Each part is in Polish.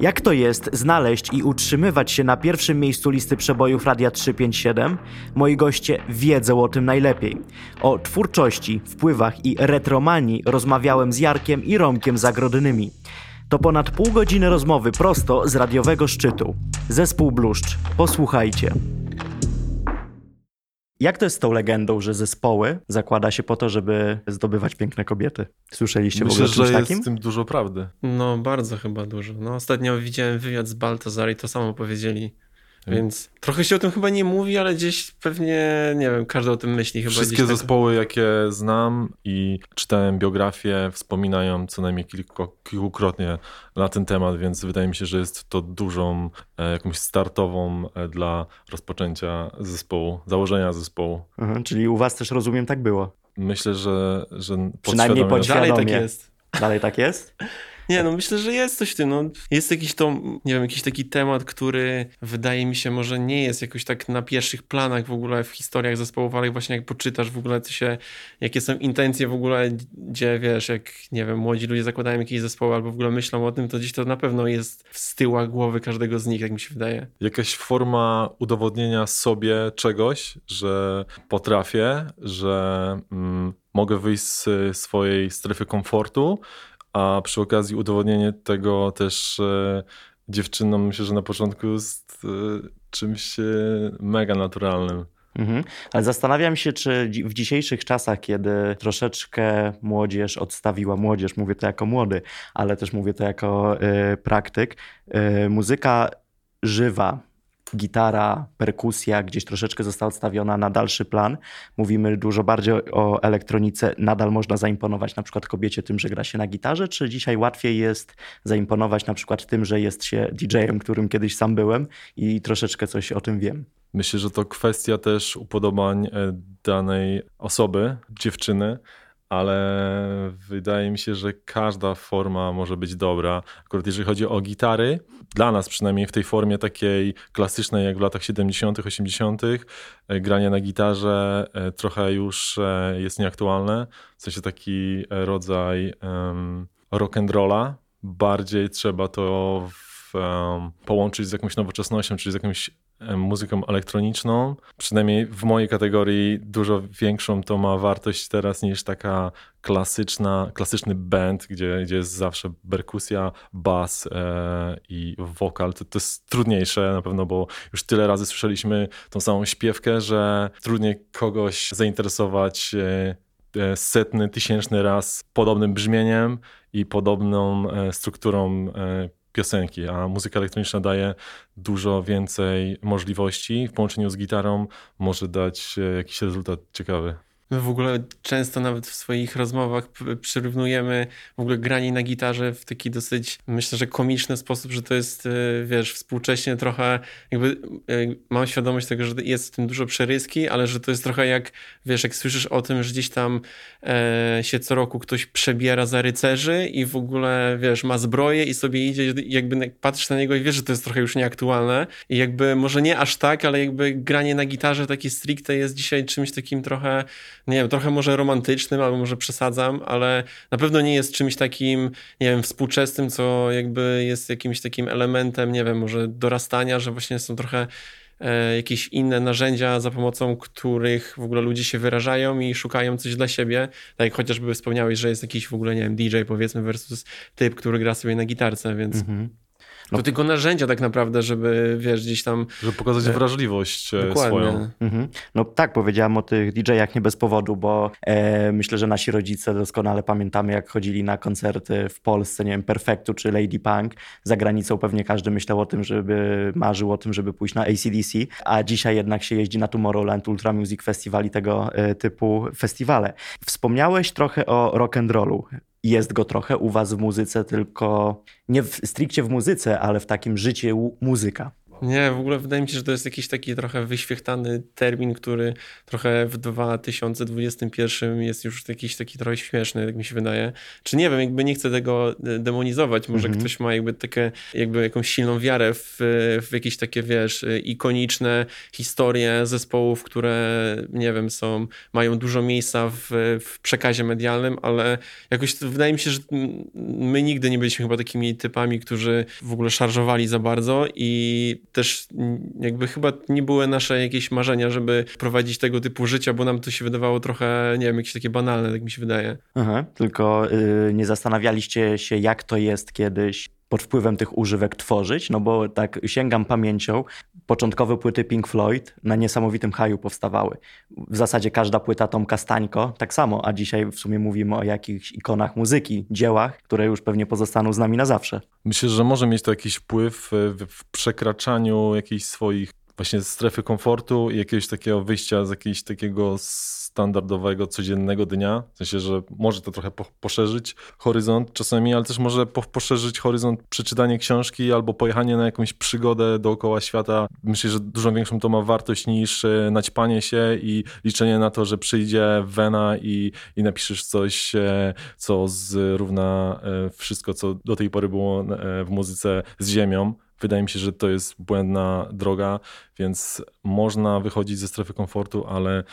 Jak to jest znaleźć i utrzymywać się na pierwszym miejscu listy przebojów Radia 357? Moi goście wiedzą o tym najlepiej. O twórczości, wpływach i retromanii rozmawiałem z Jarkiem i Romkiem Zagrodnymi. To ponad pół godziny rozmowy prosto z radiowego szczytu. Zespół Bluszcz. Posłuchajcie. Jak to jest z tą legendą, że zespoły zakłada się po to, żeby zdobywać piękne kobiety? Słyszeliście Myślę, w ogóle o czymś że jest takim? w tym dużo prawdy. No, bardzo chyba dużo. No, ostatnio widziałem wywiad z Baltazar i to samo powiedzieli. Mm. Więc trochę się o tym chyba nie mówi, ale gdzieś pewnie, nie wiem, każdy o tym myśli chyba Wszystkie tak. zespoły, jakie znam i czytałem biografię, wspominają co najmniej kilku, kilkukrotnie na ten temat, więc wydaje mi się, że jest to dużą, e, jakąś startową e, dla rozpoczęcia zespołu, założenia zespołu. Mhm, czyli u was też rozumiem tak było. Myślę, że, że Przynajmniej podświadomie- pod- Dalej tak jest. Dalej tak jest? Nie, no myślę, że jest coś w tym. No, jest jakiś to, nie wiem, jakiś taki temat, który wydaje mi się może nie jest jakoś tak na pierwszych planach w ogóle w historiach zespołów, ale właśnie jak poczytasz w ogóle, co się, jakie są intencje w ogóle, gdzie wiesz, jak nie wiem, młodzi ludzie zakładają jakieś zespoły albo w ogóle myślą o tym, to gdzieś to na pewno jest z tyła głowy każdego z nich, jak mi się wydaje. jakaś forma udowodnienia sobie czegoś, że potrafię, że mm, mogę wyjść z swojej strefy komfortu, a przy okazji udowodnienie tego też e, dziewczynom myślę, że na początku jest e, czymś mega naturalnym. Mhm. Ale zastanawiam się, czy w dzisiejszych czasach, kiedy troszeczkę młodzież odstawiła młodzież, mówię to jako młody, ale też mówię to jako y, praktyk, y, muzyka żywa, gitara, perkusja gdzieś troszeczkę została odstawiona na dalszy plan. Mówimy dużo bardziej o elektronice. Nadal można zaimponować na przykład kobiecie tym, że gra się na gitarze, czy dzisiaj łatwiej jest zaimponować na przykład tym, że jest się DJ-em, którym kiedyś sam byłem i troszeczkę coś o tym wiem. Myślę, że to kwestia też upodobań e, danej osoby, dziewczyny, ale wydaje mi się, że każda forma może być dobra. Akurat jeżeli chodzi o gitary, dla nas przynajmniej w tej formie takiej klasycznej, jak w latach 70., 80., e, granie na gitarze e, trochę już e, jest nieaktualne. W sensie taki rodzaj um, rock'n'rolla. Bardziej trzeba to w, em, połączyć z jakąś nowoczesnością, czyli z em, muzyką elektroniczną. Przynajmniej w mojej kategorii dużo większą to ma wartość teraz niż taka klasyczna, klasyczny band, gdzie, gdzie jest zawsze perkusja, bas e, i wokal. To, to jest trudniejsze na pewno, bo już tyle razy słyszeliśmy tą samą śpiewkę, że trudniej kogoś zainteresować e, e, setny, tysięczny raz podobnym brzmieniem i podobną e, strukturą e, piosenki, a muzyka elektroniczna daje dużo więcej możliwości. W połączeniu z gitarą może dać e, jakiś rezultat ciekawy. My w ogóle często nawet w swoich rozmowach przyrównujemy w ogóle granie na gitarze w taki dosyć, myślę, że komiczny sposób, że to jest, y, wiesz, współcześnie trochę jakby y, mam świadomość tego, że jest w tym dużo przeryski, ale że to jest trochę jak, wiesz, jak słyszysz o tym, że gdzieś tam e, się co roku ktoś przebiera za rycerzy i w ogóle, wiesz, ma zbroję i sobie idzie, jakby patrzysz na niego i wiesz, że to jest trochę już nieaktualne. I jakby może nie aż tak, ale jakby granie na gitarze takie stricte jest dzisiaj czymś takim trochę nie wiem, trochę może romantycznym, albo może przesadzam, ale na pewno nie jest czymś takim, nie wiem, współczesnym, co jakby jest jakimś takim elementem, nie wiem, może dorastania, że właśnie są trochę e, jakieś inne narzędzia, za pomocą których w ogóle ludzie się wyrażają i szukają coś dla siebie. Tak jak chociażby wspomniałeś, że jest jakiś w ogóle, nie wiem, DJ powiedzmy versus typ, który gra sobie na gitarce, więc Mhm. To tylko narzędzia tak naprawdę, żeby, wiesz, gdzieś tam... Żeby pokazać E, wrażliwość e, Dokładnie. swoją. Mhm. No tak, powiedziałam o tych DJ-ach nie bez powodu, bo e, myślę, że nasi rodzice doskonale pamiętamy, jak chodzili na koncerty w Polsce, nie wiem, Perfektu czy Lady Punk. Za granicą pewnie każdy myślał o tym, żeby marzył o tym, żeby pójść na ACDC, a dzisiaj jednak się jeździ na Tomorrowland, Ultra Music Festival i tego e, typu festiwale. Wspomniałeś trochę o rock and rollu. Jest go trochę u was w muzyce, tylko nie w, stricte w muzyce, ale w takim życiu muzyka. Nie, w ogóle wydaje mi się, że to jest jakiś taki trochę wyświechtany termin, który trochę w 2021 jest już jakiś taki trochę śmieszny, jak mi się wydaje. Czy nie wiem, jakby nie chcę tego e, demonizować, może Mhm. ktoś ma jakby takie, jakby jakąś silną wiarę w, w jakieś takie, wiesz, e, ikoniczne historie zespołów, które, nie wiem, są, mają dużo miejsca w, w przekazie medialnym, ale jakoś wydaje mi się, że my nigdy nie byliśmy chyba takimi typami, którzy w ogóle szarżowali za bardzo i też jakby chyba nie były nasze jakieś marzenia, żeby prowadzić tego typu życia, bo nam to się wydawało trochę, nie wiem, jakieś takie banalne, tak mi się wydaje. Aha, tylko y, nie zastanawialiście się, jak to jest kiedyś pod wpływem tych używek tworzyć, no bo tak sięgam pamięcią, początkowe płyty Pink Floyd na niesamowitym haju powstawały. W zasadzie każda płyta Tomka Stańko tak samo, a dzisiaj w sumie mówimy o jakichś ikonach muzyki, dziełach, które już pewnie pozostaną z nami na zawsze. Myślę, że może mieć to jakiś wpływ w przekraczaniu jakichś swoich właśnie strefy komfortu i jakiegoś takiego wyjścia z jakiegoś takiego standardowego, codziennego dnia. W sensie, że może to trochę po, poszerzyć horyzont czasami, ale też może po, poszerzyć horyzont przeczytanie książki albo pojechanie na jakąś przygodę dookoła świata. Myślę, że dużo większą to ma wartość niż e, naćpanie się i liczenie na to, że przyjdzie wena i, i napiszesz coś, e, co zrówna e, wszystko, co do tej pory było w muzyce z ziemią. Wydaje mi się, że to jest błędna droga, więc można wychodzić ze strefy komfortu, ale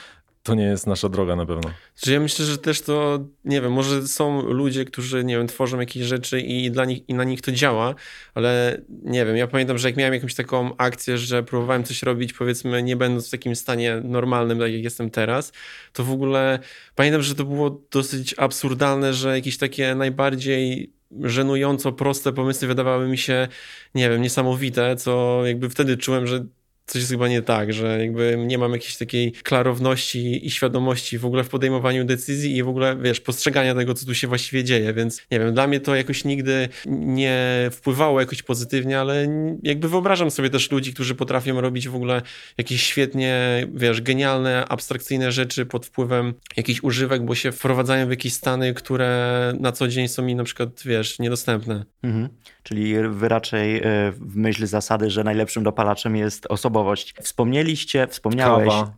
to nie jest nasza droga na pewno. Że ja myślę, że też to, nie wiem, może są ludzie, którzy, nie wiem, tworzą jakieś rzeczy i, dla nich, i na nich to działa, ale nie wiem, ja pamiętam, że jak miałem jakąś taką akcję, że próbowałem coś robić, powiedzmy, nie będąc w takim stanie normalnym, tak jak jestem teraz, to w ogóle pamiętam, że to było dosyć absurdalne, że jakieś takie najbardziej żenująco proste pomysły. Wydawały mi się, nie wiem, niesamowite, co jakby wtedy czułem, że coś jest chyba nie tak, że jakby nie mam jakiejś takiej klarowności i świadomości w ogóle w podejmowaniu decyzji i w ogóle, wiesz, postrzegania tego, co tu się właściwie dzieje, więc nie wiem, dla mnie to jakoś nigdy nie wpływało jakoś pozytywnie, ale jakby wyobrażam sobie też ludzi, którzy potrafią robić w ogóle jakieś świetnie, wiesz, genialne, abstrakcyjne rzeczy pod wpływem jakichś używek, bo się wprowadzają w jakieś stany, które na co dzień są mi na przykład, wiesz, niedostępne. Mhm. Czyli wy raczej y, w myśl zasady, że najlepszym dopalaczem jest osobowość. Wspomnieliście, wspomniałeś... Kawa.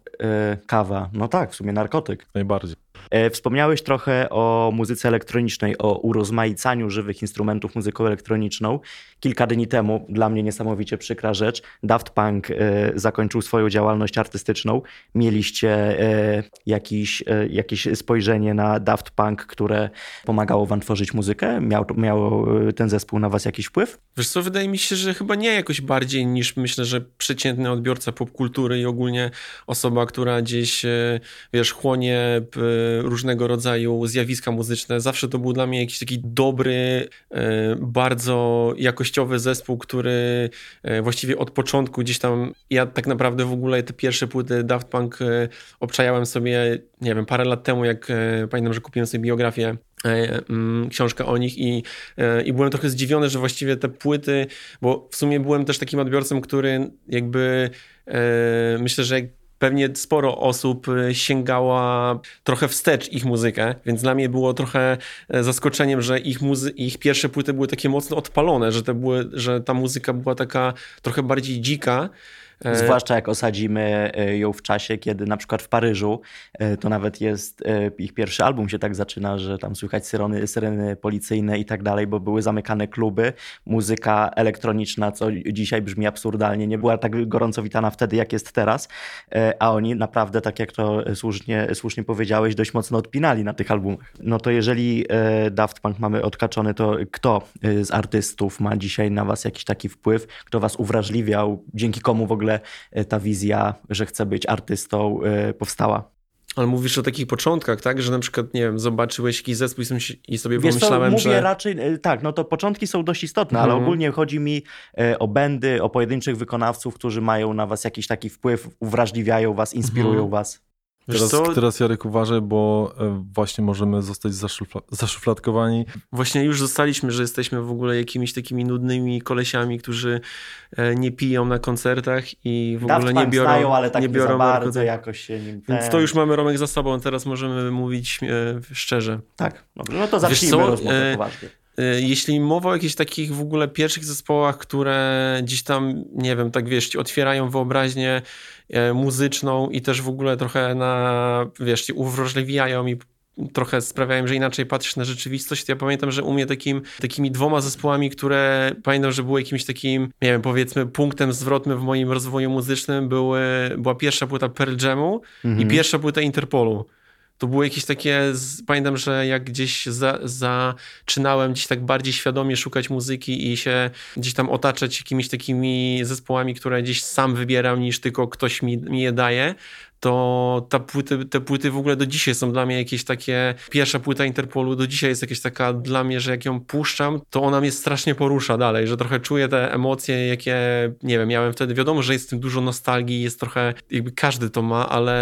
y, Kawa, no tak, w sumie narkotyk. Najbardziej. E, Wspomniałeś trochę o muzyce elektronicznej, o urozmaicaniu żywych instrumentów muzyką elektroniczną. Kilka dni temu, dla mnie niesamowicie przykra rzecz, Daft Punk e, zakończył swoją działalność artystyczną. Mieliście e, jakiś, jakieś spojrzenie na Daft Punk, które pomagało wam tworzyć muzykę? Miał, miał ten zespół na was jakiś wpływ? Wiesz co, wydaje mi się, że chyba nie jakoś bardziej niż myślę, że przeciętny odbiorca popkultury i ogólnie osoba, która gdzieś, wiesz, chłonie różnego rodzaju zjawiska muzyczne. Zawsze to był dla mnie jakiś taki dobry, e, bardzo jakościowy zespół, który e, właściwie od początku gdzieś tam, ja tak naprawdę w ogóle te pierwsze płyty Daft Punk e, obczajałem sobie, nie wiem, parę lat temu, jak pamiętam, że kupiłem sobie biografię mm, książkę o nich i, i byłem trochę zdziwiony, że właściwie te płyty, bo w sumie byłem też takim odbiorcą, który jakby myślę, że pewnie sporo osób e, sięgała trochę wstecz ich muzykę, więc dla mnie było trochę e, zaskoczeniem, że ich, muzy- ich pierwsze płyty były takie mocno odpalone, że, były, że ta muzyka była taka trochę bardziej dzika. E, Zwłaszcza jak osadzimy e, ją w czasie, kiedy na przykład w Paryżu, e, to nawet jest, ich pierwszy album się tak zaczyna, że tam słychać syreny, syreny policyjne i tak dalej, bo były zamykane kluby, muzyka elektroniczna, co dzisiaj brzmi absurdalnie, nie była tak gorąco witana wtedy, jak jest teraz, a oni naprawdę, tak jak to słusznie, słusznie powiedziałeś, dość mocno odpinali na tych albumach. No to jeżeli Daft Punk mamy odkaczony, to kto z artystów ma dzisiaj na was jakiś taki wpływ, kto was uwrażliwiał, dzięki komu w ogóle e, ta wizja, że chce być artystą, e, powstała. Ale mówisz o takich początkach, tak? Że na przykład, nie wiem, zobaczyłeś jakiś zespół i sobie- Wiesz co, pomyślałem, mówię że... raczej, e, tak, no to początki są dość istotne, ale Mhm. ogólnie chodzi mi o bendy, o pojedynczych wykonawców, którzy mają na was jakiś taki wpływ, uwrażliwiają was, inspirują Mhm. was. Wiesz Teraz, co? teraz Jarek uważaj, bo e, właśnie możemy zostać zaszufla, zaszufladkowani. Właśnie już zostaliśmy, że jesteśmy w ogóle jakimiś takimi nudnymi kolesiami, którzy e, nie piją na koncertach i w Daft ogóle nie biorą, znają, ale tak nie biorą za bardzo jakoś się nim... Więc to już mamy Romek za sobą, teraz możemy mówić e, szczerze. Tak, dobrze, no to zacznijmy rozmowę e, poważnie. y, jeśli mowa o jakichś takich w ogóle pierwszych zespołach, które gdzieś tam, nie wiem, tak wiesz, ci otwierają wyobraźnię e, muzyczną i też w ogóle trochę na, wiesz, ci uwrażliwiają i trochę sprawiają, że inaczej patrzysz na rzeczywistość. Ja pamiętam, że u mnie takim, takimi dwoma zespołami, które pamiętam, że były jakimś takim, nie wiem, powiedzmy punktem zwrotnym w moim rozwoju muzycznym były, była pierwsza płyta Pearl Jamu Mhm. i pierwsza płyta Interpolu. To były jakieś takie, pamiętam, że jak gdzieś za, zaczynałem gdzieś tak bardziej świadomie szukać muzyki i się gdzieś tam otaczać jakimiś takimi zespołami, które gdzieś sam wybieram niż tylko ktoś mi, mi je daje, to ta płyty, te płyty w ogóle do dzisiaj są dla mnie jakieś takie, pierwsza płyta Interpolu do dzisiaj jest jakaś taka dla mnie, że jak ją puszczam, to ona mnie strasznie porusza dalej, że trochę czuję te emocje, jakie, nie wiem, miałem wtedy, wiadomo, że jest w tym dużo nostalgii, jest trochę, jakby każdy to ma, ale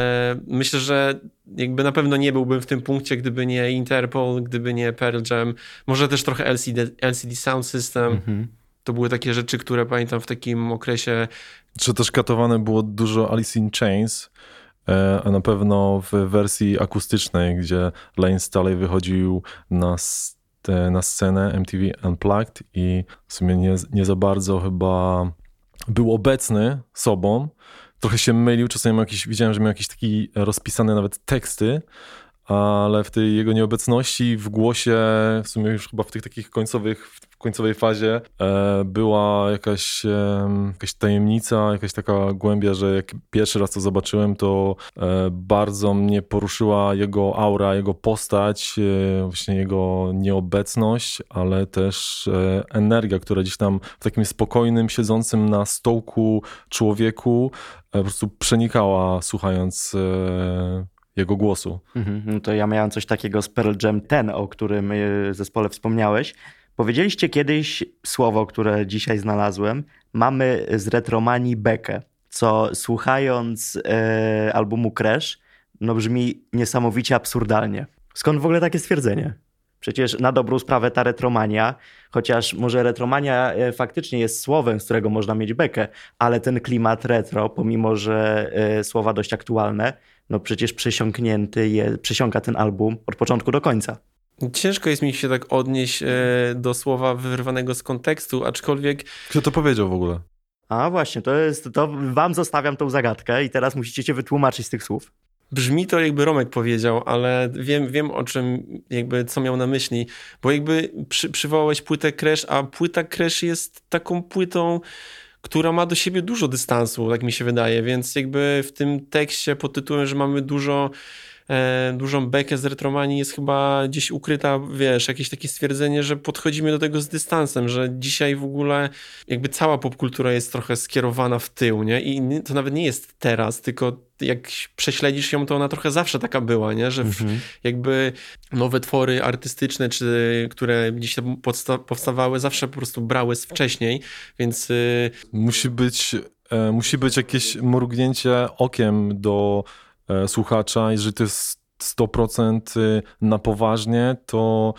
myślę, że jakby na pewno nie byłbym w tym punkcie, gdyby nie Interpol, gdyby nie Pearl Jam, może też trochę LCD, LCD Sound System, Mhm. to były takie rzeczy, które pamiętam w takim okresie. Czy też katowane było dużo Alice in Chains, a na pewno w wersji akustycznej, gdzie Lane Staley wychodził na, te- na scenę MTV Unplugged i w sumie nie, nie za bardzo chyba był obecny sobą. Trochę się mylił, czasami miał jakiś, widziałem, że miał jakieś taki rozpisane nawet teksty, ale w tej jego nieobecności w głosie, w sumie już chyba w tych takich końcowych, w końcowej fazie e, była jakaś, em, jakaś tajemnica, jakaś taka głębia, że jak pierwszy raz to zobaczyłem, to e, bardzo mnie poruszyła jego aura, jego postać, e, właśnie jego nieobecność, ale też e, energia, która gdzieś tam w takim spokojnym, siedzącym na stołku człowieku e, po prostu przenikała słuchając e, jego głosu. Mhm. No to ja miałem coś takiego z Pearl Jam ten, o którym y, zespole wspomniałeś. Powiedzieliście kiedyś słowo, które dzisiaj znalazłem. Mamy z retromanii bekę, co słuchając e, albumu Crash, no brzmi niesamowicie absurdalnie. Skąd w ogóle takie stwierdzenie? Przecież na dobrą sprawę ta retromania, chociaż może retromania e, faktycznie jest słowem, z którego można mieć bekę, ale ten klimat retro, pomimo że e, słowa dość aktualne, no przecież przesiąknięty je, przesiąka ten album od początku do końca. Ciężko jest mi się tak odnieść e, do słowa wyrwanego z kontekstu, aczkolwiek Kto to powiedział w ogóle? A właśnie, to jest, to wam zostawiam tą zagadkę i teraz musicie się wytłumaczyć z tych słów. brzmi to jakby Romek powiedział, ale wiem, wiem o czym, jakby co miał na myśli, bo jakby przy, przywołałeś płytę Crash, a płyta Crash jest taką płytą, która ma do siebie dużo dystansu, tak mi się wydaje, więc jakby w tym tekście pod tytułem, że mamy dużo dużą bekę z retromanii jest chyba gdzieś ukryta, wiesz, jakieś takie stwierdzenie, że podchodzimy do tego z dystansem, że dzisiaj w ogóle jakby cała popkultura jest trochę skierowana w tył, nie? I to nawet nie jest teraz, tylko jak prześledzisz ją, to ona trochę zawsze taka była, nie? Że w, jakby nowe twory artystyczne, czy które gdzieś tam powstawały, zawsze po prostu brały z wcześniej, więc y, Musi być, e, musi być jakieś mrugnięcie okiem do e, słuchacza. Jeżeli to jest 100% na poważnie, to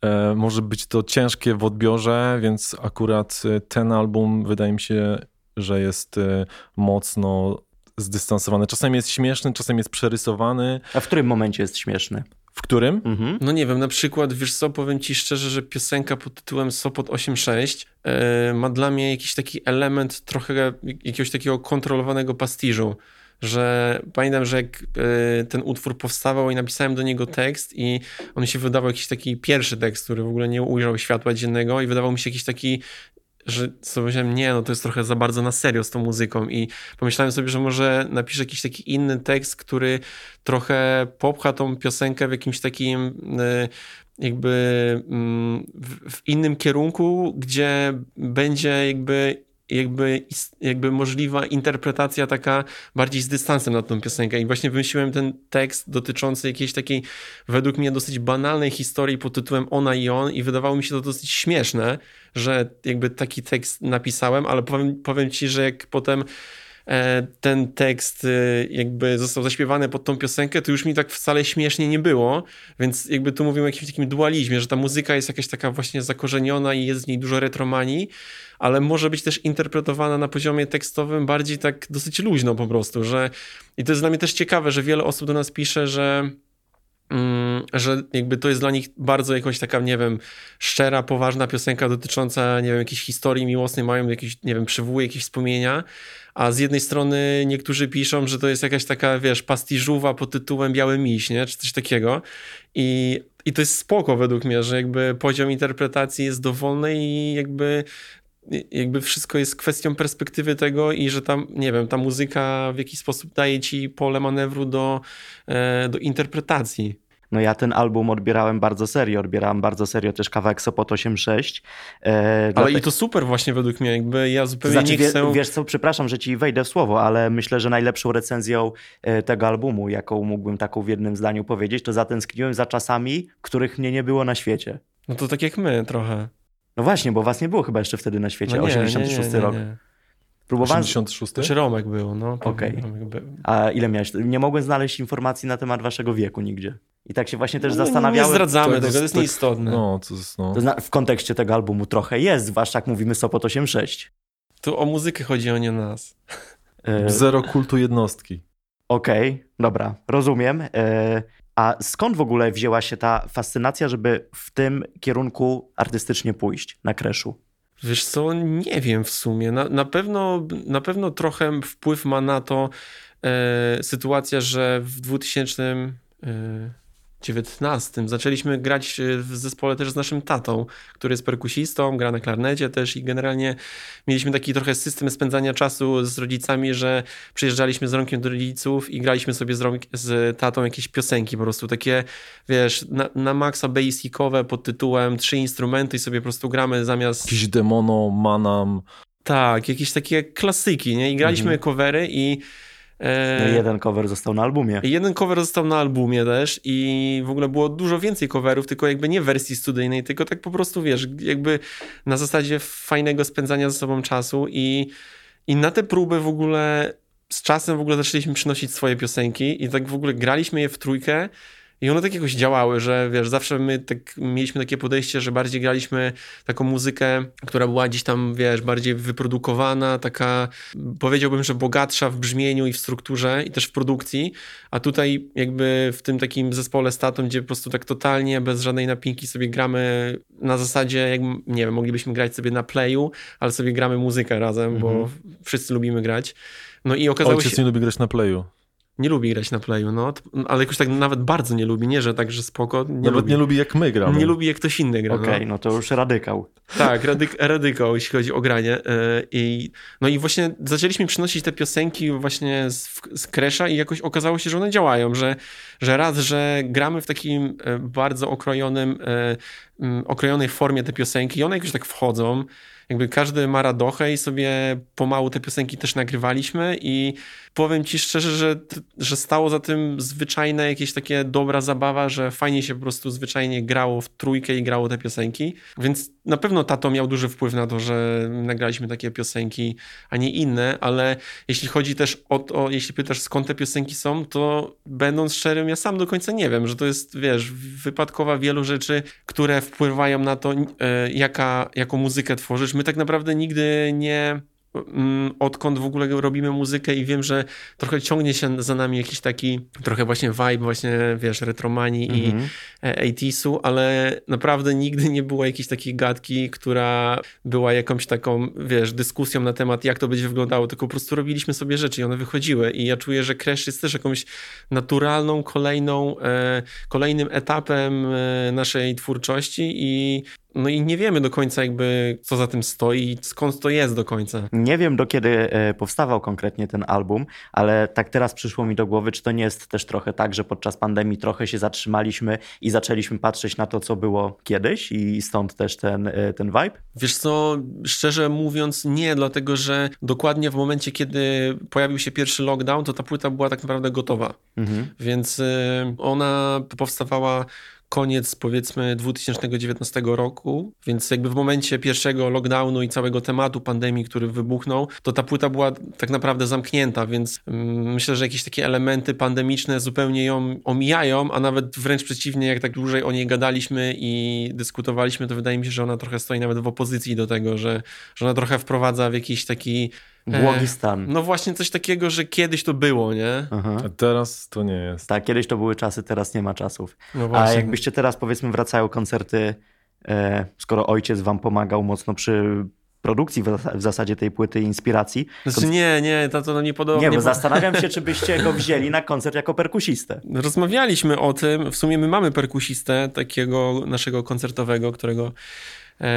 e, może być to ciężkie w odbiorze, więc akurat e, ten album wydaje mi się, że jest e, mocno zdystansowany. Czasami jest śmieszny, czasami jest przerysowany. A w którym momencie jest śmieszny? W którym? Mhm. No nie wiem, na przykład, wiesz co, powiem ci szczerze, że piosenka pod tytułem Sopot 8.6 e, ma dla mnie jakiś taki element trochę jakiegoś takiego kontrolowanego pastiżu, że pamiętam, że jak e, ten utwór powstawał i napisałem do niego tekst i on się wydawał jakiś taki pierwszy tekst, który w ogóle nie ujrzał światła dziennego i wydawał mi się jakiś taki że sobie myślałem, nie, no to jest trochę za bardzo na serio z tą muzyką. I pomyślałem sobie, że może napiszę jakiś taki inny tekst, który trochę popcha tą piosenkę w jakimś takim y, jakby mm, w innym kierunku, gdzie będzie jakby jakby, jakby możliwa interpretacja taka bardziej z dystansem na tą piosenkę. I właśnie wymyśliłem ten tekst dotyczący jakiejś takiej według mnie dosyć banalnej historii pod tytułem Ona i on. I wydawało mi się to dosyć śmieszne, że jakby taki tekst napisałem, ale powiem, powiem ci, że jak potem ten tekst e, jakby został zaśpiewany pod tą piosenkę, to już mi tak wcale śmiesznie nie było, więc jakby tu mówimy o jakimś takim dualizmie, że ta muzyka jest jakaś taka właśnie zakorzeniona i jest w niej dużo retromanii, ale może być też interpretowana na poziomie tekstowym bardziej tak dosyć luźno po prostu, że i to jest dla mnie też ciekawe, że wiele osób do nas pisze, że że jakby to jest dla nich bardzo jakoś taka, nie wiem, szczera, poważna piosenka dotycząca, nie wiem, jakiejś historii miłosnej, mają jakieś, nie wiem, przywołuje jakieś wspomnienia, a z jednej strony niektórzy piszą, że to jest jakaś taka, wiesz, pastiżuwa pod tytułem Biały Miś, nie? Czy coś takiego. I, I to jest spoko według mnie, że jakby poziom interpretacji jest dowolny i jakby jakby wszystko jest kwestią perspektywy tego i że tam, nie wiem, ta muzyka w jakiś sposób daje ci pole manewru do, e, do interpretacji. No ja ten album odbierałem bardzo serio, odbierałem bardzo serio też kawałek Sopot 86. E, ale i to super właśnie według mnie, jakby ja zupełnie znaczy, nie chcę... Wie, wiesz co, przepraszam, że ci wejdę w słowo, ale myślę, że najlepszą recenzją e, tego albumu, jaką mógłbym taką w jednym zdaniu powiedzieć, to zatęskniłem za czasami, których mnie nie było na świecie. No to tak jak my trochę. No właśnie, bo was nie było chyba jeszcze wtedy na świecie, no nie, 86 nie, nie, rok. Próbowałem... 86? Czy Romek był, no. Okej. Okay. A ile miałeś? Nie mogłem znaleźć informacji na temat waszego wieku nigdzie. I tak się właśnie też no, zastanawiałem. Nie zdradzamy to tego, to jest tak, nieistotne. No, to jest, no. To w kontekście tego albumu trochę jest, zwłaszcza jak mówimy Sopot 86. Tu o muzykę chodzi, o nie nas. E, Zero kultu jednostki. Okej, okay, dobra, rozumiem. A skąd w ogóle wzięła się ta fascynacja, żeby w tym kierunku artystycznie pójść na kreszu? Wiesz co, nie wiem w sumie. Na, na, pewno, na pewno trochę wpływ ma na to e, sytuacja, że w 2000... E, 19 zaczęliśmy grać e, w zespole też z naszym tatą, który jest perkusistą, gra na klarnecie też i generalnie mieliśmy taki trochę system spędzania czasu z rodzicami, że przyjeżdżaliśmy z rąkiem do rodziców i graliśmy sobie z, rąk, z tatą jakieś piosenki po prostu, takie wiesz, na, na maksa basicowe pod tytułem trzy instrumenty i sobie po prostu gramy zamiast... Jakiś demono, manam... Tak, jakieś takie klasyki, nie? I graliśmy mhm. covery i no jeden cover został na albumie. Jeden cover został na albumie też i w ogóle było dużo więcej coverów, tylko jakby nie wersji studyjnej, tylko tak po prostu, wiesz, jakby na zasadzie fajnego spędzania ze sobą czasu i, i na te próby w ogóle z czasem w ogóle zaczęliśmy przynosić swoje piosenki i tak w ogóle graliśmy je w trójkę i one tak jakoś działały, że wiesz, zawsze my tak mieliśmy takie podejście, że bardziej graliśmy taką muzykę, która była gdzieś tam, wiesz, bardziej wyprodukowana, taka powiedziałbym, że bogatsza w brzmieniu i w strukturze i też w produkcji, a tutaj jakby w tym takim zespole statą, gdzie po prostu tak totalnie bez żadnej napinki sobie gramy na zasadzie, jak nie wiem, moglibyśmy grać sobie na playu, ale sobie gramy muzykę razem, mhm. bo wszyscy lubimy grać. No i okazało Ojciec się... nie lubi grać na playu nie lubi grać na playu, no, ale jakoś tak nawet bardzo nie lubi, nie, że tak, że spoko. Nie nawet lubi. nie lubi jak my gramy. Nie lubi jak ktoś inny gra. Okej, okay, no. no. to już radykał. Tak, radyk radykał, jeśli chodzi o granie. E, I, no i właśnie zaczęliśmy przynosić te piosenki właśnie z, z Kresza i jakoś okazało się, że one działają, że, że raz, że gramy w takim e, bardzo okrojonym, e, okrojonej formie te piosenki i one jakoś tak wchodzą, jakby każdy ma radochę i sobie pomału te piosenki też nagrywaliśmy i powiem ci szczerze, że, że stało za tym zwyczajne jakieś takie dobra zabawa, że fajnie się po prostu zwyczajnie grało w trójkę i grało te piosenki, więc na pewno tato miał duży wpływ na to, że nagraliśmy takie piosenki, a nie inne, ale jeśli chodzi też o to, jeśli pytasz skąd te piosenki są, to będąc szczerym, ja sam do końca nie wiem, że to jest, wiesz, wypadkowa wielu rzeczy, które wpływają na to, e, jaka, jaką muzykę tworzysz. My tak naprawdę nigdy nie odkąd w ogóle robimy muzykę i wiem, że trochę ciągnie się za nami jakiś taki trochę właśnie vibe właśnie, wiesz, retromanii mm -hmm. i mhm. 80 e, ale naprawdę nigdy nie było jakiejś takiej gadki, która była jakąś taką, wiesz, dyskusją na temat, jak to będzie wyglądało, tylko po prostu robiliśmy sobie rzeczy i one wychodziły i ja czuję, że Crash jest też jakąś naturalną, kolejną, e, kolejnym etapem e, naszej twórczości i no i nie wiemy do końca jakby co za tym stoi, skąd to jest do końca. Nie wiem do kiedy e, powstawał konkretnie ten album, ale tak teraz przyszło mi do głowy, czy to nie jest też trochę tak, że podczas pandemii trochę się zatrzymaliśmy i zaczęliśmy patrzeć na to, co było kiedyś i stąd też ten, e, ten vibe? Wiesz co, szczerze mówiąc nie, dlatego że dokładnie w momencie, kiedy pojawił się pierwszy lockdown, to ta płyta była tak naprawdę gotowa. Mhm. Więc e, ona powstawała koniec powiedzmy 2019 roku, więc jakby w momencie pierwszego lockdownu i całego tematu pandemii, który wybuchnął, to ta płyta była tak naprawdę zamknięta, więc mm, myślę, że jakieś takie elementy pandemiczne zupełnie ją omijają, a nawet wręcz przeciwnie, jak tak dłużej o niej gadaliśmy i dyskutowaliśmy, to wydaje mi się, że ona trochę stoi nawet w opozycji do tego, że, że ona trochę wprowadza w jakiś taki Błogi E, stan. No właśnie coś takiego, że kiedyś to było, nie? Aha. A teraz to nie jest. Tak, kiedyś to były czasy, teraz nie ma czasów. No A właśnie. jakbyście teraz, powiedzmy, wracają koncerty, e, skoro ojciec wam pomagał mocno przy produkcji w, zas- w zasadzie tej płyty inspiracji. Znaczy nie, nie, to, to nie podoba. Nie, bo po- zastanawiam się, czy byście go wzięli na koncert jako perkusistę. Rozmawialiśmy o tym. W sumie my mamy perkusistę takiego naszego koncertowego, którego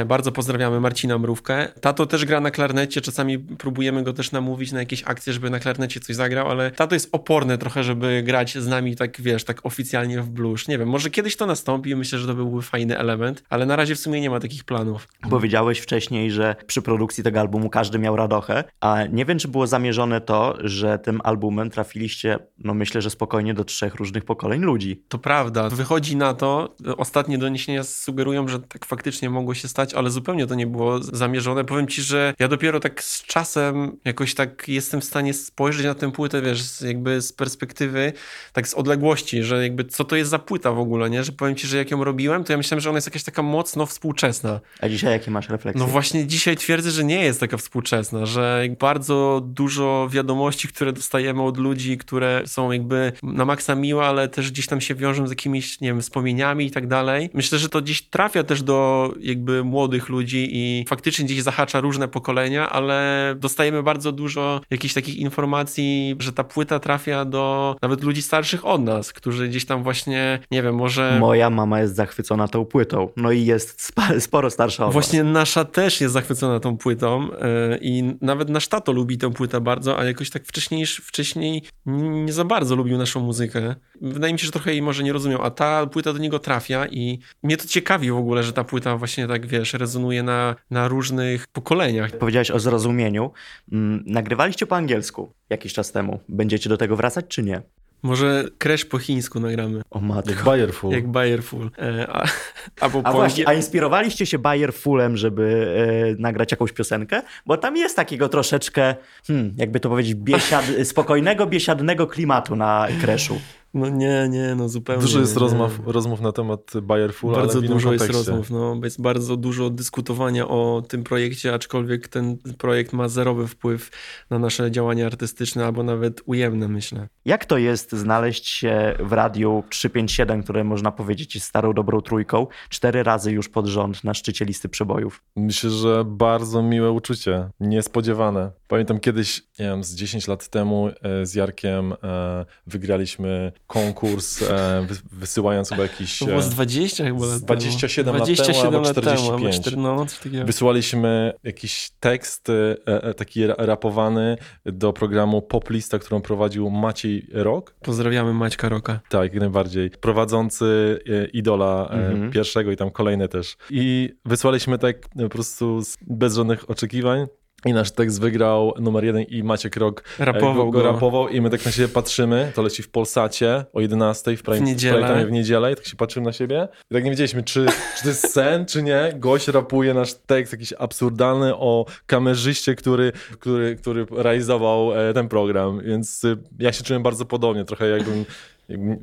bardzo pozdrawiamy, Marcina Mrówkę. Tato też gra na klarnecie, czasami próbujemy go też namówić na jakieś akcje, żeby na klarnecie coś zagrał, ale tato jest oporny trochę, żeby grać z nami tak, wiesz, tak oficjalnie w blues. Nie wiem, może kiedyś to nastąpi, myślę, że to byłby fajny element, ale na razie w sumie nie ma takich planów. Powiedziałeś wcześniej, że przy produkcji tego albumu każdy miał radochę, a nie wiem, czy było zamierzone to, że tym albumem trafiliście, no myślę, że spokojnie do trzech różnych pokoleń ludzi. To prawda. Wychodzi na to, ostatnie doniesienia sugerują, że tak faktycznie mogło się stać, ale zupełnie to nie było zamierzone. Powiem ci, że ja dopiero tak z czasem jakoś tak jestem w stanie spojrzeć na tę płytę, wiesz, jakby z perspektywy, tak z odległości, że jakby co to jest za płyta w ogóle, nie? Że powiem ci, że jak ją robiłem, to ja myślałem, że ona jest jakaś taka mocno współczesna. A dzisiaj jakie masz refleksje? No właśnie dzisiaj twierdzę, że nie jest taka współczesna, że bardzo dużo wiadomości, które dostajemy od ludzi, które są jakby na maksa miłe, ale też gdzieś tam się wiążą z jakimiś, nie wiem, wspomnieniami i tak dalej. Myślę, że to gdzieś trafia też do jakby młodych ludzi i faktycznie gdzieś zahacza różne pokolenia, ale dostajemy bardzo dużo jakichś takich informacji, że ta płyta trafia do nawet ludzi starszych od nas, którzy gdzieś tam właśnie, nie wiem, może... Moja mama jest zachwycona tą płytą. No i jest sporo starsza od Właśnie was. nasza też jest zachwycona tą płytą yy, i nawet nasz tato lubi tę płytę bardzo, a jakoś tak wcześniej, wcześniej nie za bardzo lubił naszą muzykę. Wydaje mi się, że trochę jej może nie rozumiał, a ta płyta do niego trafia i mnie to ciekawi w ogóle, że ta płyta właśnie tak, wiesz, rezonuje na, na różnych pokoleniach. Powiedziałeś o zrozumieniu. Mm, Nagrywaliście po angielsku jakiś czas temu. Będziecie do tego wracać, czy nie? Może Crash po chińsku nagramy, O matko. Jak Bayerful. jak Bayerful. E, a, albo A po właśnie, angie- a inspirowaliście się Bayer Fullem, żeby e, nagrać jakąś piosenkę? Bo tam jest takiego troszeczkę, hmm, jakby to powiedzieć, biesiad, spokojnego, biesiadnego klimatu na Kreszu. No nie, nie, no zupełnie. Dużo jest nie. rozmów, rozmów na temat Bayerful, ale Bardzo dużo jest rozmów, no, jest bardzo dużo dyskutowania o tym projekcie, aczkolwiek ten projekt ma zerowy wpływ na nasze działania artystyczne, albo nawet ujemne, myślę. Jak to jest znaleźć się w radiu 357, które można powiedzieć jest starą dobrą trójką, cztery razy już pod rząd na szczycie listy przebojów? Myślę, że bardzo miłe uczucie, niespodziewane. Pamiętam kiedyś, nie wiem, z 10 lat temu e, z Jarkiem e, wygraliśmy konkurs, e, wy- wysyłając chyba jakiś... To było z e, 20 chyba lat z 27 temu. lat temu, albo lat temu, 45. cztery- no, coś takiego. Wysłaliśmy jakiś tekst e, e, taki ra- rapowany do programu Poplista, którą prowadził Maciej Rok. Pozdrawiamy Maćka Roka. Tak, jak najbardziej. Prowadzący e, idola e, Mhm. pierwszego i tam kolejne też. I wysłaliśmy tak e, po prostu z, bez żadnych oczekiwań. I nasz tekst wygrał numer jeden i Maciek Rok e, Rapował go, go rapował i my tak na siebie patrzymy, to leci w Polsacie o 11 w, prime, W niedzielę. time w niedzielę i tak się patrzymy na siebie i tak nie wiedzieliśmy, czy, czy to jest sen, czy nie. Gość rapuje nasz tekst jakiś absurdalny o kamerzyście, który, który, który realizował e, ten program, więc y, ja się czułem bardzo podobnie, trochę jakbym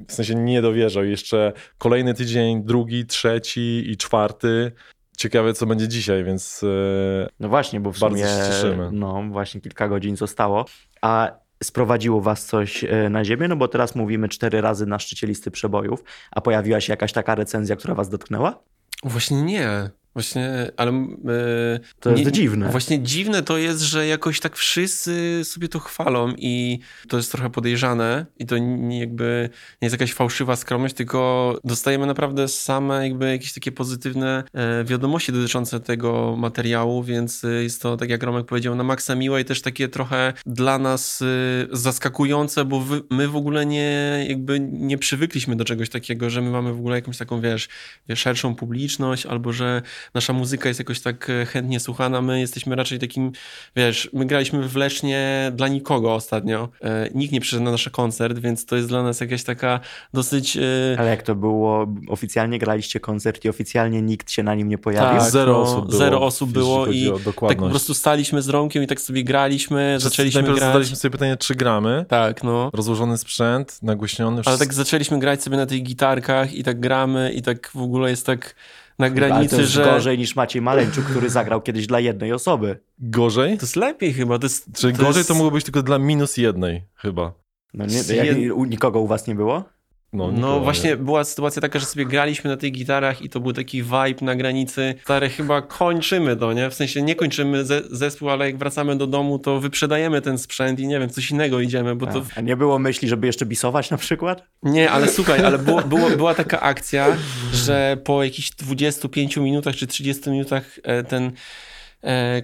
w sensie nie dowierzał. Jeszcze kolejny tydzień, drugi, trzeci i czwarty. Ciekawe, co będzie dzisiaj, więc e, No właśnie, bo w Bardzo sumie się cieszymy. no właśnie kilka godzin zostało. A sprowadziło was coś e, na ziemię? No bo teraz mówimy cztery razy na szczycie listy przebojów, a pojawiła się jakaś taka recenzja, która was dotknęła? Właśnie nie. Właśnie, ale... e, To jest nie- dziwne. Właśnie dziwne to jest, że jakoś tak wszyscy sobie to chwalą i to jest trochę podejrzane i to nie, jakby nie jest jakaś fałszywa skromność, tylko dostajemy naprawdę same jakby jakieś takie pozytywne e, wiadomości dotyczące tego materiału, więc e, jest to, tak jak Romek powiedział, na maksa miłe i też takie trochę dla nas zaskakujące, bo wy, my w ogóle nie jakby nie przywykliśmy do czegoś takiego, że my mamy w ogóle jakąś taką, wiesz szerszą publiczność albo że nasza muzyka jest jakoś tak e, chętnie słuchana. My jesteśmy raczej takim, wiesz, my graliśmy w Lesznie dla nikogo ostatnio. E, nikt nie przyszedł na nasz koncert, więc to jest dla nas jakaś taka dosyć... E, Ale jak to było? Oficjalnie graliście koncert i oficjalnie nikt się na nim nie pojawił? Tak, zero no, osób było. zero osób było i tak po prostu staliśmy z Romkiem i tak sobie graliśmy, zaczęliśmy Najpierw grać. zadaliśmy sobie pytanie, czy gramy. Tak, no. Rozłożony sprzęt, nagłośniony. Ale wszystko- tak zaczęliśmy grać sobie na tych gitarkach i tak gramy i tak w ogóle jest tak na Ale to granicy, jest że... gorzej niż Maciej Maleńczuk, który zagrał kiedyś dla jednej osoby. Gorzej? To jest lepiej chyba. To jest, Czyli to gorzej jest... to mogło być tylko dla minus jednej chyba. No nie, jak, nikogo u was nie było? No, No właśnie nie. była sytuacja taka, że sobie graliśmy na tych gitarach i to był taki vibe na granicy. Stary, chyba kończymy to, nie? W sensie nie kończymy ze zespół, ale jak wracamy do domu, to wyprzedajemy ten sprzęt i nie wiem, coś innego idziemy, bo to... A nie było myśli, żeby jeszcze bisować na przykład? Nie, ale słuchaj, ale było, było, była taka akcja, że po jakichś 25 minutach czy 30 minutach e, ten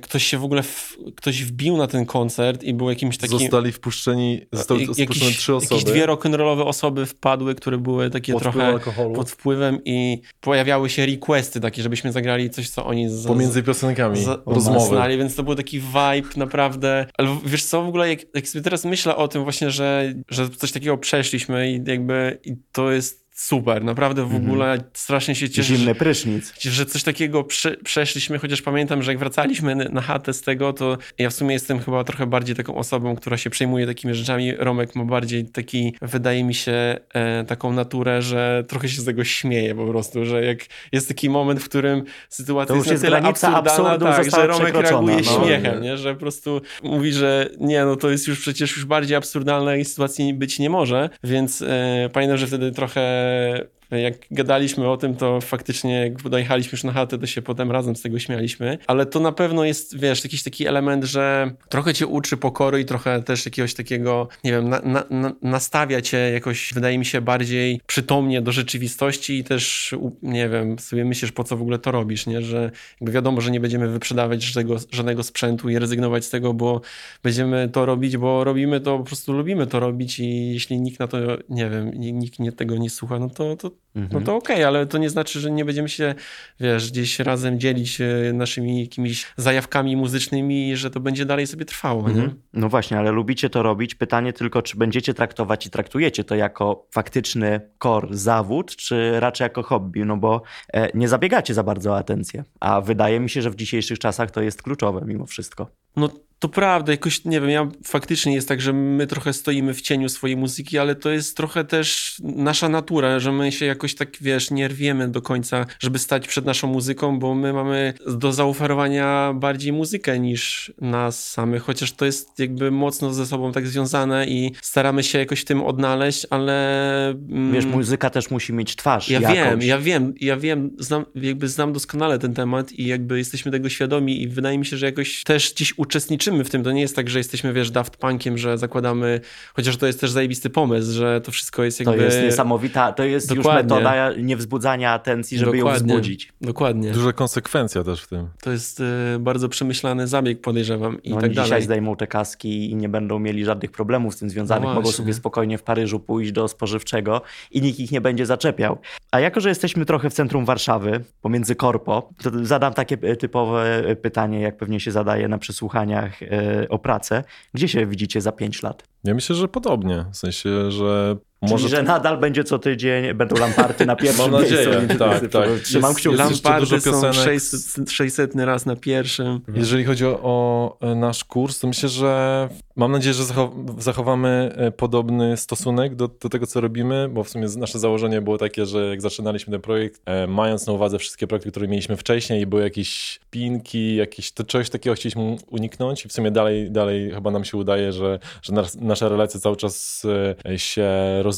ktoś się w ogóle, w, ktoś wbił na ten koncert i był jakimś takim... Zostali wpuszczeni, zostały jak- wpuszczone trzy osoby. Jakieś dwie rock'n'rollowe osoby wpadły, które były takie pod trochę alkoholu. pod wpływem i pojawiały się requesty takie, żebyśmy zagrali coś, co oni z, Pomiędzy piosenkami, z, rozmowy. znali, więc to był taki vibe naprawdę. Ale wiesz co, w ogóle jak, jak sobie teraz myślę o tym właśnie, że, że coś takiego przeszliśmy i jakby i to jest super, naprawdę w Mhm. ogóle strasznie się cieszę, Zimny prysznic. że coś takiego prze, przeszliśmy, chociaż pamiętam, że jak wracaliśmy na chatę z tego, to ja w sumie jestem chyba trochę bardziej taką osobą, która się przejmuje takimi rzeczami. Romek ma bardziej taki, wydaje mi się, e, taką naturę, że trochę się z tego śmieje po prostu, że jak jest taki moment, w którym sytuacja To już jest na jest tyle absurdalna, tak, że Romek reaguje no. śmiechem, nie? że po prostu mówi, że nie, no to jest już przecież już bardziej absurdalnej sytuacji być nie może, więc e, pamiętam, że wtedy trochę Uh, jak gadaliśmy o tym, to faktycznie jak dojechaliśmy już na chatę, to się potem razem z tego śmialiśmy. Ale to na pewno jest, wiesz, jakiś taki element, że trochę cię uczy pokory i trochę też jakiegoś takiego, nie wiem, na, na, na, nastawia cię jakoś, wydaje mi się, bardziej przytomnie do rzeczywistości i też, nie wiem, sobie myślisz, po co w ogóle to robisz, nie? Że jakby wiadomo, że nie będziemy wyprzedawać żadnego, żadnego sprzętu i rezygnować z tego, bo będziemy to robić, bo robimy to, po prostu lubimy to robić i jeśli nikt na to, nie wiem, nikt nie, tego nie słucha, no to, to. No to okej, ale to nie znaczy, że nie będziemy się, wiesz, gdzieś razem dzielić e, naszymi jakimiś zajawkami muzycznymi i że to będzie dalej sobie trwało, nie? Mhm. No właśnie, ale lubicie to robić. Pytanie tylko, czy będziecie traktować i traktujecie to jako faktyczny core zawód, czy raczej jako hobby, no bo e, nie zabiegacie za bardzo o atencję. A wydaje mi się, że w dzisiejszych czasach to jest kluczowe mimo wszystko. No to prawda, jakoś nie wiem, ja faktycznie jest tak, że my trochę stoimy w cieniu swojej muzyki, ale to jest trochę też nasza natura, że my się jakoś tak, wiesz, nie rwiemy do końca, żeby stać przed naszą muzyką, bo my mamy do zaoferowania bardziej muzykę niż nas samych, chociaż to jest jakby mocno ze sobą tak związane i staramy się jakoś w tym odnaleźć, ale... mm, Wiesz, muzyka też musi mieć twarz ja jakąś. wiem, ja wiem, ja wiem, znam, jakby znam doskonale ten temat i jakby jesteśmy tego świadomi i wydaje mi się, że jakoś też gdzieś uczestniczymy w tym. To nie jest tak, że jesteśmy, wiesz, Daft Punkiem, że zakładamy, chociaż to jest też zajebisty pomysł, że to wszystko jest jakby... To jest niesamowita, to jest Dokładnie. już metoda niewzbudzania atencji, żeby ją Dokładnie. wzbudzić. Dokładnie. Duża konsekwencja też w tym. To jest y, bardzo przemyślany zabieg, podejrzewam i No, tak oni dzisiaj dalej. zdejmą te kaski i nie będą mieli żadnych problemów z tym związanych. No Mogą sobie spokojnie w Paryżu pójść do spożywczego i nikt ich nie będzie zaczepiał. A jako, że jesteśmy trochę w centrum Warszawy, pomiędzy korpo, to zadam takie e, typowe e, pytanie, jak pewnie się zadaje na przesłuchaniach e, o pracę. Gdzie się widzicie za pięć lat? Ja myślę, że podobnie. W sensie, że może Czyli, że nadal będzie co tydzień, będą lamparty na pierwszym Mam nadzieję, miejscu. tak, tak. Trzymam Jest- kciuki. Lam- jeszcze Lampardy dużo są piosenek. 600, 600 raz na pierwszym. Jeżeli chodzi o, o e, nasz kurs, to myślę, że mam nadzieję, że zachow- zachowamy e, podobny stosunek do, do tego, co robimy, bo w sumie nasze założenie było takie, że jak zaczynaliśmy ten projekt, e, mając na uwadze wszystkie projekty, które mieliśmy wcześniej i były jakieś pinki, jakieś to czegoś takiego chcieliśmy uniknąć i w sumie dalej, dalej chyba nam się udaje, że, że nas, nasza relacja cały czas e, się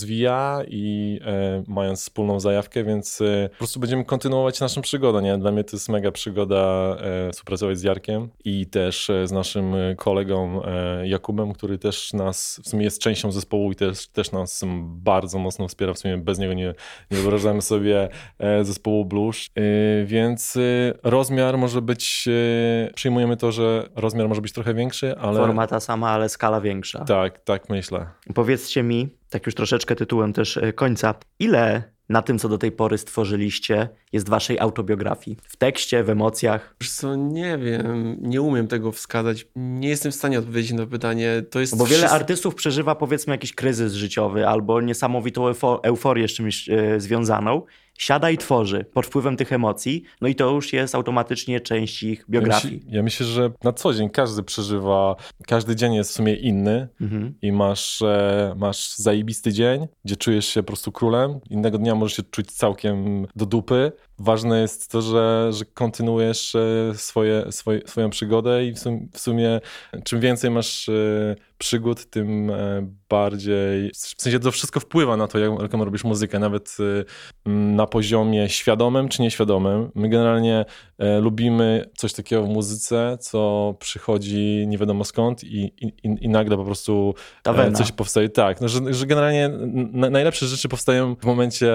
rozwija i e, mając wspólną zajawkę, więc e, po prostu będziemy kontynuować naszą przygodę, nie? Dla mnie to jest mega przygoda e, współpracować z Jarkiem i też e, z naszym e, kolegą e, Jakubem, który też nas, w sumie jest częścią zespołu i też, też nas bardzo mocno wspiera, w sumie bez niego nie, nie wyobrażamy sobie zespołu Blues, e, więc rozmiar może być, przyjmujemy to, że rozmiar może być trochę większy, ale Forma ta sama, ale skala większa. tak, tak myślę. Powiedzcie mi, tak już troszeczkę tytułem też e, końca, ile na tym, co do tej pory stworzyliście, jest waszej autobiografii? W tekście, w emocjach? Wiesz co, nie wiem, nie umiem tego wskazać. Nie jestem w stanie odpowiedzieć na to pytanie. To jest bo wiele wszystko- artystów przeżywa powiedzmy jakiś kryzys życiowy albo niesamowitą eufo- euforię z czymś e, związaną. Siada i tworzy pod wpływem tych emocji, no i to już jest automatycznie część ich Ja, biografii. myśl, ja myślę, że na co dzień każdy przeżywa, każdy dzień jest w sumie inny Mhm. i masz, e, masz zajebisty dzień, gdzie czujesz się po prostu królem. Innego dnia możesz się czuć całkiem do dupy ważne jest to, że, że kontynuujesz e, swoje, swoje, swoją przygodę i w sumie, w sumie czym więcej masz e, przygód, tym e, bardziej, w sensie to wszystko wpływa na to, jak, jaką robisz muzykę, nawet na poziomie świadomym czy nieświadomym. My generalnie lubimy coś takiego w muzyce, co przychodzi nie wiadomo skąd i, i, i nagle po prostu coś powstaje. Tak, no, że, że generalnie najlepsze rzeczy powstają w momencie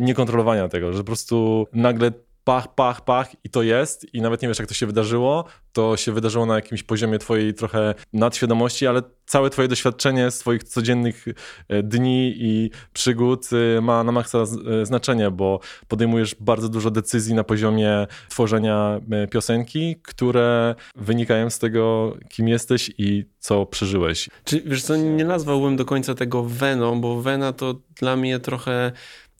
niekontrolowania tego, że po prostu nagle pach, pach, pach i to jest i nawet nie wiesz jak to się wydarzyło, to się wydarzyło na jakimś poziomie twojej trochę nadświadomości, ale całe twoje doświadczenie z twoich codziennych e, dni i przygód e, ma na maksa e, znaczenie, bo podejmujesz bardzo dużo decyzji na poziomie tworzenia piosenki, które wynikają z tego, kim jesteś i co przeżyłeś. Czy wiesz co, nie nazwałbym do końca tego weną, bo wena to dla mnie trochę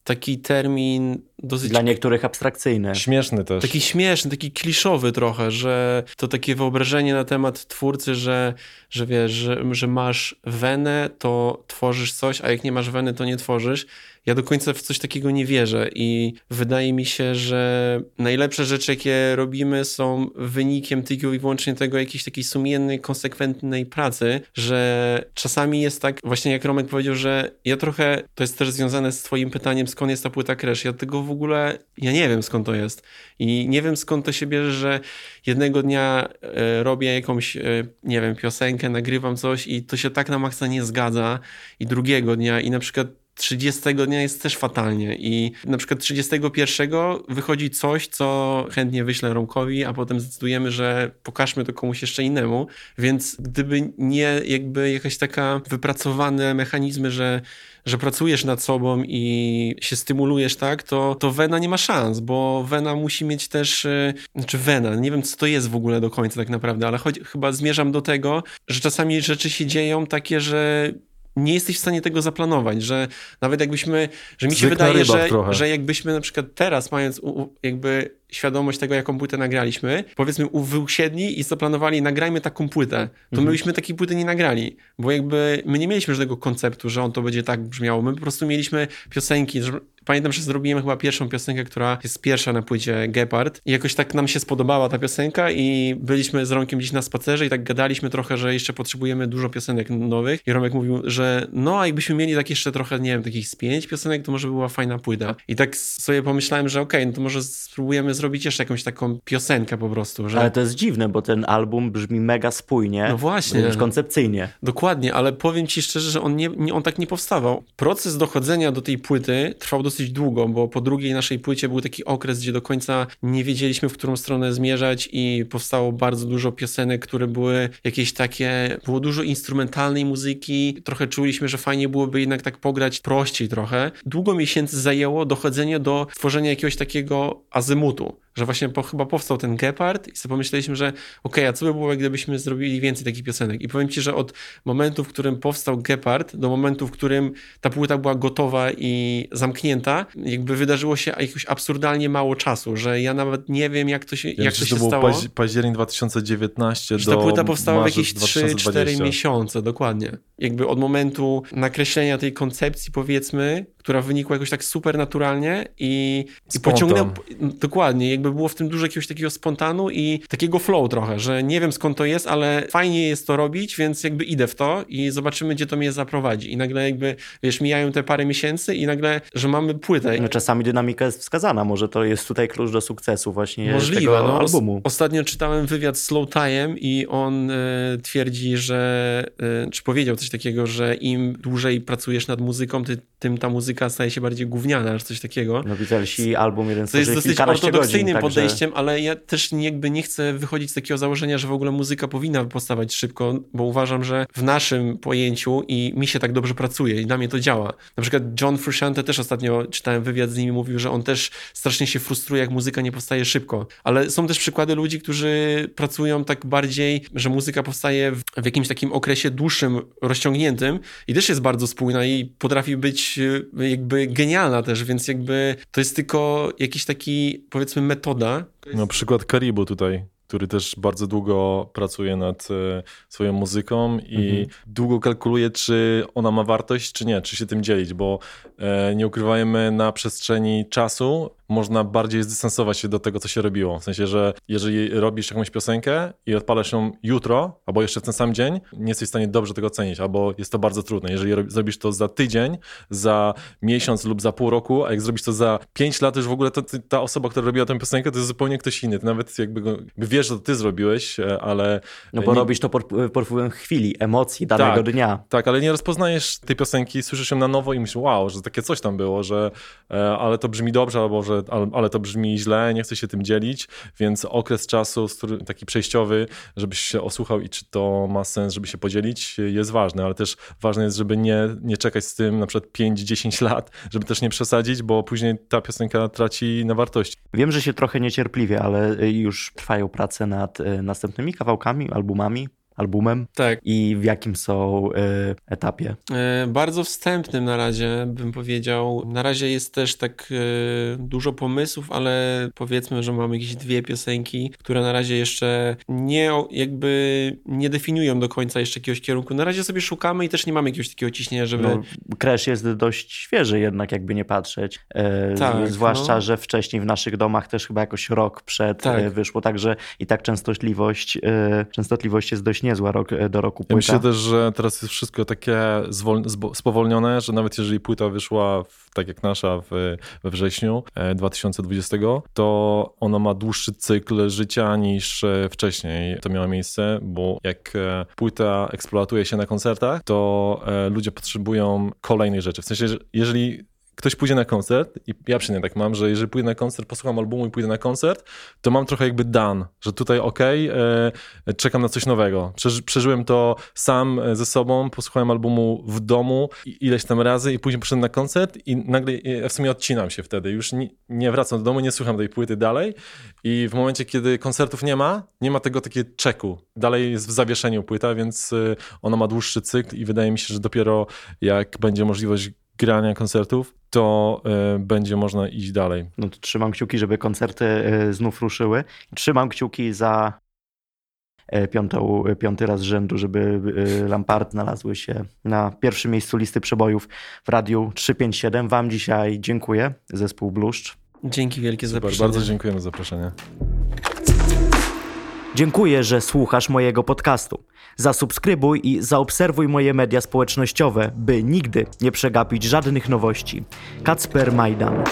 taki termin dosyć... Dla niektórych abstrakcyjny. Śmieszny też. Taki śmieszny, taki kliszowy trochę, że to takie wyobrażenie na temat twórcy, że, że wiesz, że, że masz wenę, to tworzysz coś, a jak nie masz weny, to nie tworzysz. Ja do końca w coś takiego nie wierzę i wydaje mi się, że najlepsze rzeczy, jakie robimy, są wynikiem tylko i wyłącznie tego jakiejś takiej sumiennej, konsekwentnej pracy, że czasami jest tak, właśnie jak Romek powiedział, że ja trochę, to jest też związane z twoim pytaniem, skąd jest ta płyta Crash, ja tego w ogóle, ja nie wiem skąd to jest. I nie wiem skąd to się bierze, że jednego dnia e, robię jakąś, e, nie wiem, piosenkę, nagrywam coś i to się tak na maksa nie zgadza. I drugiego dnia i na przykład 30 dnia jest też fatalnie. I na przykład 31 wychodzi coś, co chętnie wyślę Romkowi, a potem zdecydujemy, że pokażmy to komuś jeszcze innemu, więc gdyby nie jakby jakaś taka wypracowane mechanizmy, że że pracujesz nad sobą i się stymulujesz, tak, to, to Wena nie ma szans, bo Wena musi mieć też, yy, znaczy Wena, nie wiem co to jest w ogóle do końca tak naprawdę, ale choć, chyba zmierzam do tego, że czasami rzeczy się dzieją takie, że nie jesteś w stanie tego zaplanować, że nawet jakbyśmy, że mi się wydaje, że, że jakbyśmy na przykład teraz mając u, jakby świadomość tego, jaką płytę nagraliśmy, powiedzmy usiedli i zaplanowali, nagrajmy taką płytę, to mhm. my byśmy takiej płyty nie nagrali, bo jakby my nie mieliśmy żadnego konceptu, że on to będzie tak brzmiało. My po prostu mieliśmy piosenki, że pamiętam, że zrobiłem chyba pierwszą piosenkę, która jest pierwsza na płycie Gepard i jakoś tak nam się spodobała ta piosenka i byliśmy z Romkiem gdzieś na spacerze i tak gadaliśmy trochę, że jeszcze potrzebujemy dużo piosenek nowych i Romek mówił, że no a jakbyśmy mieli tak jeszcze trochę, nie wiem, takich z pięć piosenek, to może by była fajna płyta. I tak sobie pomyślałem, że okej, okay, no to może spróbujemy zrobić jeszcze jakąś taką piosenkę po prostu. Że... Ale to jest dziwne, bo ten album brzmi mega spójnie. No właśnie. Wręcz koncepcyjnie. Dokładnie, ale powiem ci szczerze, że on, nie, nie, on tak nie powstawał. Proces dochodzenia do tej płyty trwał dosyć długo, bo po drugiej naszej płycie był taki okres, gdzie do końca nie wiedzieliśmy, w którą stronę zmierzać i powstało bardzo dużo piosenek, które były jakieś takie, było dużo instrumentalnej muzyki, trochę czuliśmy, że fajnie byłoby jednak tak pograć prościej trochę. Długo miesięcy zajęło dochodzenie do stworzenia jakiegoś takiego azymutu people że właśnie po, chyba powstał ten Gepard i sobie pomyśleliśmy, że okej, okay, a co by było, gdybyśmy zrobili więcej takich piosenek? I powiem ci, że od momentu, w którym powstał Gepard, do momentu, w którym ta płyta była gotowa i zamknięta, jakby wydarzyło się jakoś absurdalnie mało czasu, że ja nawet nie wiem, jak to się, ja jak to się to stało. Paź październik 2019 że do ta płyta powstała w jakieś 3-4 miesiące, dokładnie. Jakby od momentu nakreślenia tej koncepcji, powiedzmy, która wynikła jakoś tak super naturalnie i, i pociągnęła, dokładnie, jakby było w tym dużo jakiegoś takiego spontanu i takiego flow trochę, że nie wiem skąd to jest, ale fajnie jest to robić, więc jakby idę w to i zobaczymy, gdzie to mnie zaprowadzi. I nagle jakby, wiesz, mijają te parę miesięcy i nagle, że mamy płytę. No, czasami dynamika jest wskazana, może to jest tutaj klucz do sukcesu właśnie Możliwe, tego no, albumu. Ostatnio czytałem wywiad z Slow Time i on y, twierdzi, że, y, czy powiedział coś takiego, że im dłużej pracujesz nad muzyką, ty, tym ta muzyka staje się bardziej gówniana, czy coś takiego. No Beatlesi album jeden To jest dosyć ortodoksyjnym godzin, podejściem, ale ja też jakby nie chcę wychodzić z takiego założenia, że w ogóle muzyka powinna powstawać szybko, bo uważam, że w naszym pojęciu i mi się tak dobrze pracuje i dla mnie to działa. Na przykład John Frusciante też ostatnio czytałem wywiad z nimi, mówił, że on też strasznie się frustruje, jak muzyka nie powstaje szybko. Ale są też przykłady ludzi, którzy pracują tak bardziej, że muzyka powstaje w, w jakimś takim okresie dłuższym, rozciągniętym i też jest bardzo spójna i potrafi być jakby genialna też, więc jakby to jest tylko jakiś taki, powiedzmy, metoda. No przykład Karibu tutaj który też bardzo długo pracuje nad e, swoją muzyką i mhm. długo kalkuluje, czy ona ma wartość, czy nie, czy się tym dzielić, bo e, nie ukrywajmy, na przestrzeni czasu można bardziej zdystansować się do tego, co się robiło. W sensie, że jeżeli robisz jakąś piosenkę i odpalasz ją jutro, albo jeszcze w ten sam dzień, nie jesteś w stanie dobrze tego ocenić, albo jest to bardzo trudne. Jeżeli rob- zrobisz to za tydzień, za miesiąc lub za pół roku, a jak zrobisz to za pięć lat, to już w ogóle to, ta osoba, która robiła tę piosenkę, to jest zupełnie ktoś inny. Ty nawet jakby, go, jakby wiesz, że to ty zrobiłeś, e, ale... No bo nie- robisz to pod, pod wpływem chwili, emocji danego Tak. dnia. Tak, ale nie rozpoznajesz tej piosenki, słyszysz ją na nowo i myślisz, wow, że takie coś tam było, że e, ale to brzmi dobrze, albo że ale, to brzmi źle, nie chcę się tym dzielić, więc okres czasu, taki przejściowy, żebyś się osłuchał i czy to ma sens, żeby się podzielić, jest ważny, ale też ważne jest, żeby nie, nie czekać z tym na przykład 5-10 lat, żeby też nie przesadzić, bo później ta piosenka traci na wartości. Wiem, że się trochę niecierpliwie, ale y, już trwają prace nad y, następnymi kawałkami, albumami, albumem Tak. i w jakim są y, etapie. E, Bardzo wstępnym na razie, bym powiedział. Na razie jest też tak e, dużo pomysłów, ale powiedzmy, że mamy jakieś dwie piosenki, które na razie jeszcze nie jakby nie definiują do końca jeszcze jakiegoś kierunku. Na razie sobie szukamy i też nie mamy jakiegoś takiego ciśnienia, żeby... No, Crash jest dość świeży jednak, jakby nie patrzeć. E, Tak, zwłaszcza, no. że wcześniej w naszych domach też chyba jakoś rok przed Tak. e, wyszło, także i tak częstotliwość, e, częstotliwość jest dość niezła rok, e, do roku Ja płyta. myślę też, że teraz jest wszystko takie spowolnione, że nawet jeżeli płyta wyszła w, tak jak nasza w, we wrześniu e, 2020, to ona ma dłuższy cykl życia niż e, wcześniej to miało miejsce, bo jak e, płyta eksploatuje się na koncertach, to e, ludzie potrzebują kolejnych rzeczy. W sensie, że jeżeli ktoś pójdzie na koncert i ja przynajmniej tak mam, że jeżeli pójdę na koncert, posłucham albumu i pójdę na koncert, to mam trochę jakby dan, że tutaj okej, e, czekam na coś nowego. Przeży, przeżyłem to sam e, ze sobą, posłuchałem albumu w domu ileś tam razy i później poszedłem na koncert i nagle e, w sumie odcinam się wtedy. Już nie, nie wracam do domu, nie słucham tej płyty dalej i w momencie, kiedy koncertów nie ma, nie ma tego takiego czeku. Dalej jest w zawieszeniu płyta, więc e, ona ma dłuższy cykl i wydaje mi się, że dopiero jak będzie możliwość grania koncertów, to e, będzie można iść dalej. No to trzymam kciuki, żeby koncerty e, znów ruszyły. Trzymam kciuki za e, piątą, piąty raz z rzędu, żeby Lampard znalazły się na pierwszym miejscu listy przebojów w Radiu 357. Wam dzisiaj dziękuję, zespół Bluszcz. Dzięki wielkie za zaproszenie. bardzo dziękujemy za zaproszenie. Dziękuję, że słuchasz mojego podcastu. Zasubskrybuj i zaobserwuj moje media społecznościowe, by nigdy nie przegapić żadnych nowości. Kacper Majdan.